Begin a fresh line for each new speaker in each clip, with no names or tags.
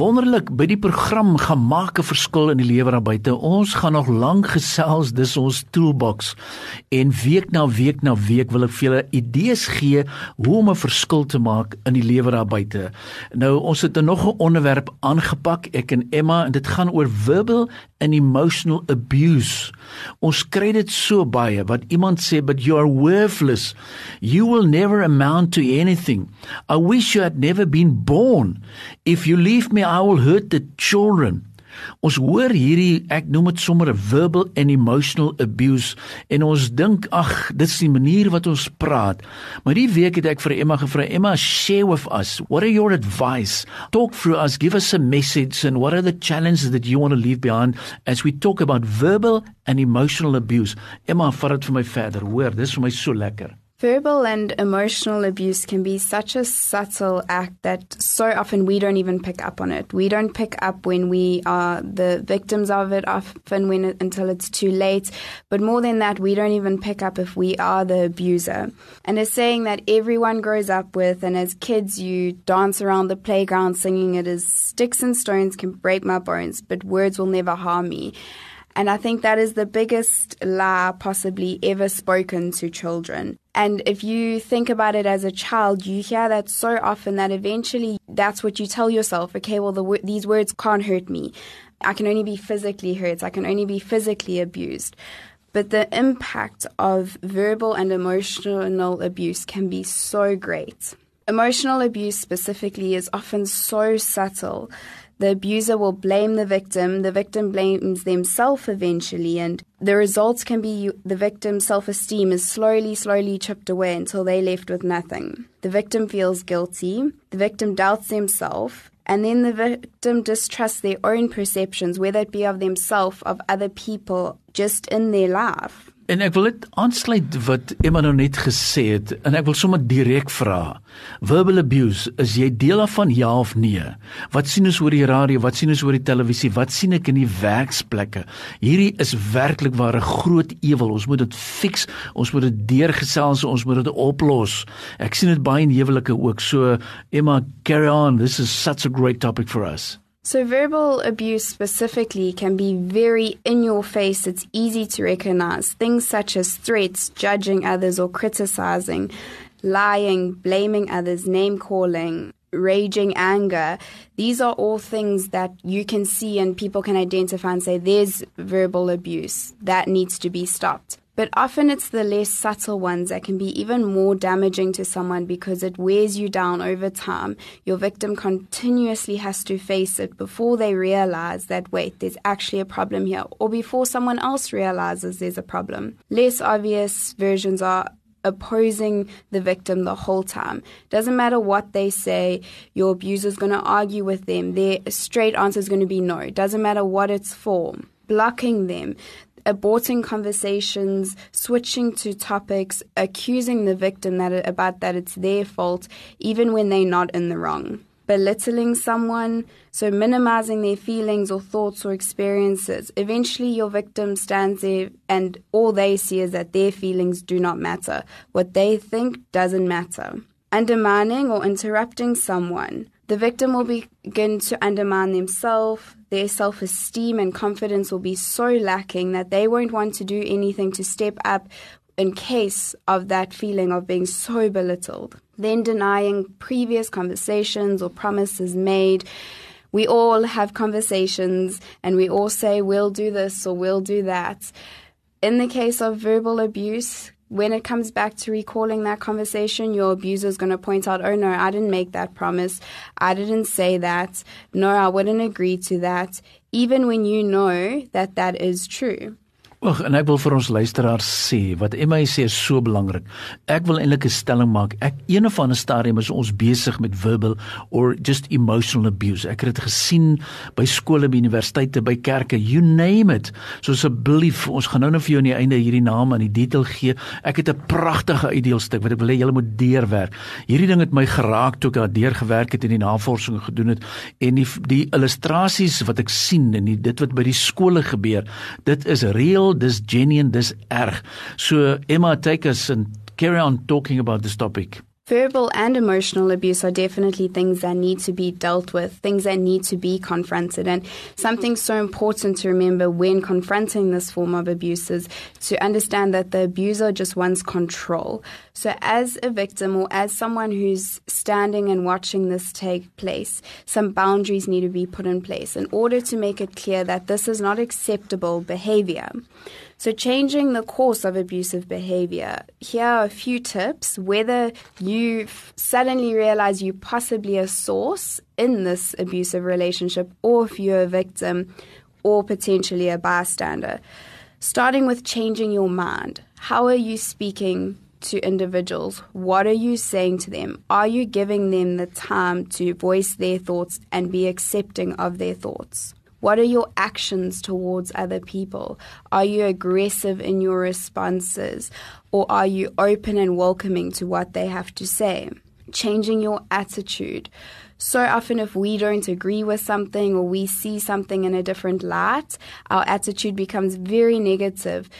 Wonderlik, by die program gaan maak 'n verskil in die lewe daar buite. Ons gaan nog lank gesels, dis ons toolbox. En week na week na week wil ek vir julle idees gee hoe om 'n verskil te maak in die lewe daar buite. Nou, ons het nog 'n onderwerp aangepak, ek en Emma, en dit gaan oor verbal and emotional abuse. Ons kry dit so baie wat iemand sê, "But you are worthless. You will never amount to anything. I wish you had never been born. If you leave me I will hurt the children. Ons hoor hierdie ek noem dit sommer 'n verbal and emotional abuse en ons dink ag dis die manier wat ons praat. Maar die week het ek vir Emma gevra Emma share with us what are your advice? Talk through us, give us a message and what are the challenges that you want to leave behind as we talk about verbal and emotional abuse. Emma, vat dit vir my verder. Hoor, dis vir my so lekker.
Verbal and emotional abuse can be such a subtle act that so often we don't even pick up on it. We don't pick up when we are the victims of it often when it, until it's too late. But more than that, we don't even pick up if we are the abuser. And a saying that everyone grows up with, and as kids you dance around the playground singing it is sticks and stones can break my bones, but words will never harm me. And I think that is the biggest lie possibly ever spoken to children. And if you think about it as a child, you hear that so often that eventually that's what you tell yourself. Okay, well, the, these words can't hurt me. I can only be physically hurt. I can only be physically abused. But the impact of verbal and emotional abuse can be so great. Emotional abuse specifically is often so subtle the abuser will blame the victim, the victim blames themselves eventually, and the results can be the victim's self esteem is slowly, slowly chipped away until they're left with nothing. The victim feels guilty, the victim doubts themselves, and then the victim distrusts their own perceptions, whether it be of themselves, of other people, just in their life.
En ek wil dit aansluit wat Emma nou net gesê het en ek wil sommer direk vra. Verbal abuse, is jy deel daarvan ja of nee? Wat sien ons oor die radio? Wat sien ons oor die televisie? Wat sien ek in die werksplekke? Hierdie is werklik waar 'n groot ewel. Ons moet dit fix. Ons moet dit deurgesels, ons moet dit oplos. Ek sien dit baie in huwelike ook. So Emma, carry on. This is such a great topic for us.
So, verbal abuse specifically can be very in your face. It's easy to recognize. Things such as threats, judging others, or criticizing, lying, blaming others, name calling, raging anger. These are all things that you can see and people can identify and say there's verbal abuse that needs to be stopped. But often it's the less subtle ones that can be even more damaging to someone because it wears you down over time. Your victim continuously has to face it before they realize that, wait, there's actually a problem here, or before someone else realizes there's a problem. Less obvious versions are opposing the victim the whole time. Doesn't matter what they say, your abuser's going to argue with them. Their straight answer is going to be no. Doesn't matter what it's for. Blocking them aborting conversations, switching to topics, accusing the victim that about that it's their fault, even when they're not in the wrong. Belittling someone, so minimizing their feelings or thoughts or experiences. Eventually, your victim stands there and all they see is that their feelings do not matter. What they think doesn't matter. Undermining or interrupting someone. The victim will begin to undermine themselves, their self esteem and confidence will be so lacking that they won't want to do anything to step up in case of that feeling of being so belittled. Then denying previous conversations or promises made. We all have conversations and we all say, we'll do this or we'll do that. In the case of verbal abuse, when it comes back to recalling that conversation, your abuser is going to point out, oh no, I didn't make that promise. I didn't say that. No, I wouldn't agree to that, even when you know that that is true.
Ag en ek wil vir ons luisteraars sê wat Emma sê is so belangrik. Ek wil eintlik 'n stelling maak. Ek een of ander stadium is ons besig met verbal or just emotional abuse. Ek het dit gesien by skole, by universiteite, by kerke, you name it. So asseblief, ons gaan nou net vir jou aan die einde hierdie name aan die detail gee. Ek het 'n pragtige uitdeelstuk wat ek wil hê julle moet deurwerk. Hierdie ding het my geraak toe ek daar deurgewerk het en die navorsing gedoen het en die die illustrasies wat ek sien en die, dit wat by die skole gebeur, dit is real dis genuine, dis erg. So Emma take us and carry on talking about this topic.
Verbal and emotional abuse are definitely things that need to be dealt with, things that need to be confronted. And something so important to remember when confronting this form of abuse is to understand that the abuser just wants control. So, as a victim or as someone who's standing and watching this take place, some boundaries need to be put in place in order to make it clear that this is not acceptable behavior. So, changing the course of abusive behavior. Here are a few tips whether you suddenly realize you possibly a source in this abusive relationship, or if you're a victim or potentially a bystander. Starting with changing your mind. How are you speaking to individuals? What are you saying to them? Are you giving them the time to voice their thoughts and be accepting of their thoughts? What are your actions towards other people? Are you aggressive in your responses or are you open and welcoming to what they have to say? Changing your attitude. So often, if we don't agree with something or we see something in a different light, our attitude becomes very negative.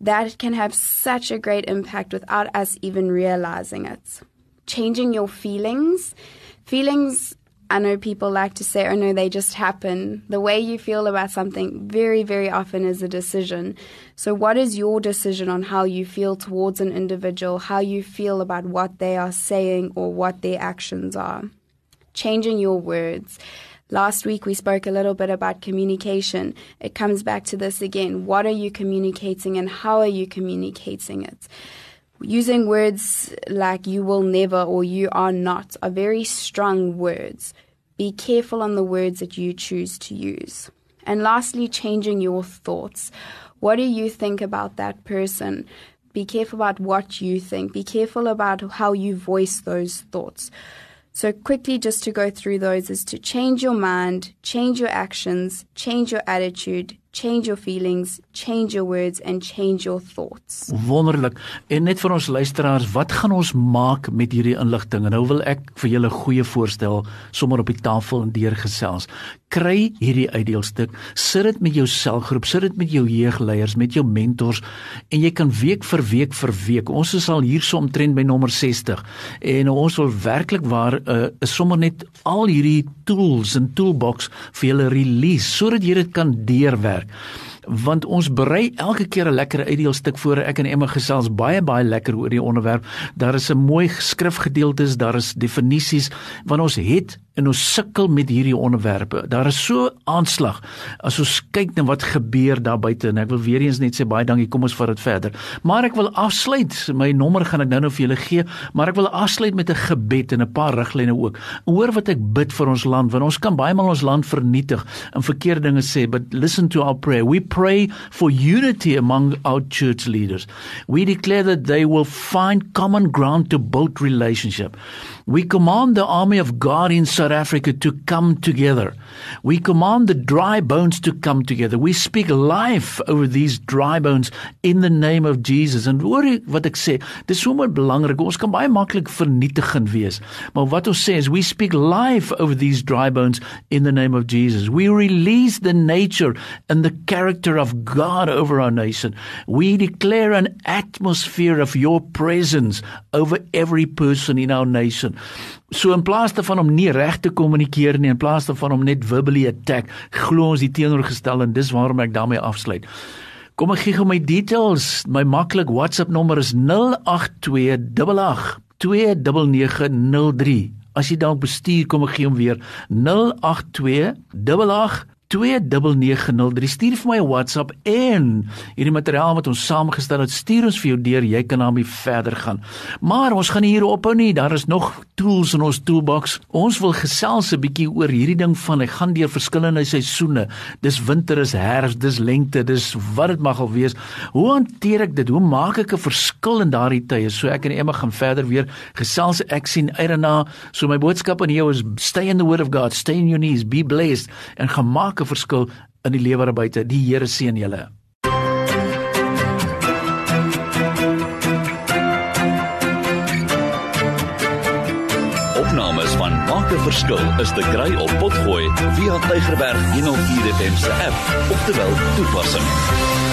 That can have such a great impact without us even realizing it. Changing your feelings. Feelings I know people like to say, oh no, they just happen. The way you feel about something very, very often is a decision. So, what is your decision on how you feel towards an individual, how you feel about what they are saying or what their actions are? Changing your words. Last week we spoke a little bit about communication. It comes back to this again. What are you communicating and how are you communicating it? Using words like you will never or you are not are very strong words. Be careful on the words that you choose to use. And lastly, changing your thoughts. What do you think about that person? Be careful about what you think. Be careful about how you voice those thoughts. So, quickly, just to go through those, is to change your mind, change your actions, change your attitude, change your feelings, change your words and change your thoughts.
Wonderlik. En net vir ons luisteraars, wat gaan ons maak met hierdie inligting? En nou wil ek vir julle 'n goeie voorstel sommer op die tafel en deurgesels. Kry hierdie uitdeelstuk, sit dit met jou selgroep, sit dit met jou jeugleiers, met jou mentors en jy kan week vir week vir week. Ons is al hierso omtrent by nommer 60 en ons wil werklik waar 'n uh, sommer net al hierdie tools en toolbox vir julle release sodat jy dit kan deurwerk werk. Want ons berei elke keer 'n lekker uitdeelstuk voor. Ek en Emma gesels baie baie lekker oor die onderwerp. Daar is 'n mooi skrifgedeeltes daar is definisies want ons het en ons sukkel met hierdie onderwerpe. Daar is so aanslag as ons kyk na wat gebeur daar buite en ek wil weer eens net sê baie dankie. Kom ons vat dit verder. Maar ek wil afsluit. My nommer gaan ek nou-nou vir julle gee, maar ek wil afsluit met 'n gebed en 'n paar riglyne ook. Hoor wat ek bid vir ons land want ons kan baie maal ons land vernietig en verkeerde dinge sê, but listen to our prayer. We pray for unity among our church leaders. We declare that they will find common ground to build relationship. We command the army of God in South Africa to come together. We command the dry bones to come together. We speak life over these dry bones in the name of Jesus. En hoor wat ek sê, dis so belangrik. Ons kan baie maklik vernietigend wees. Maar wat ons sê is we speak life over these dry bones in the name of Jesus. We release the nature and the character of God over our nation. We declare an atmosphere of your presence over every person in our nation. So in plaas daarvan om nie reg te kommunikeer nie, in plaas daarvan om net verbally attack, glo ons die teenoorgestelde en dis waarom ek daarmee afsluit. Kom ek gee gou my details. My maklik WhatsApp nommer is 0828829903. As jy dalk bestuur, kom ek gee hom weer 082882 08910. Stuur vir my 'n WhatsApp en hierdie materiaal wat ons saamgestel het, stuur ons vir jou deur. Jy kan daarmee verder gaan. Maar ons gaan hier ophou nie. Daar is nog tools in ons toolbox. Ons wil gesels 'n bietjie oor hierdie ding van hy gaan deur verskillende seisoene. Dis winter, is herfs, dis lente, dis wat dit mag al wees. Hoe hanteer ek dit? Hoe maak ek 'n verskil in daardie tye? So ek en Emma gaan verder weer gesels. Ek sien uit daarna. So my boodskap aan jou is stay in the word of God, stay in your knees, be blessed en gaan maak 'n verskil in die lewe daar buite. Die Here seën julle.
Opnames van Maak 'n Verskil is te kry op Potgooi via Tigerberg 104 FM se app of te wel toepassing.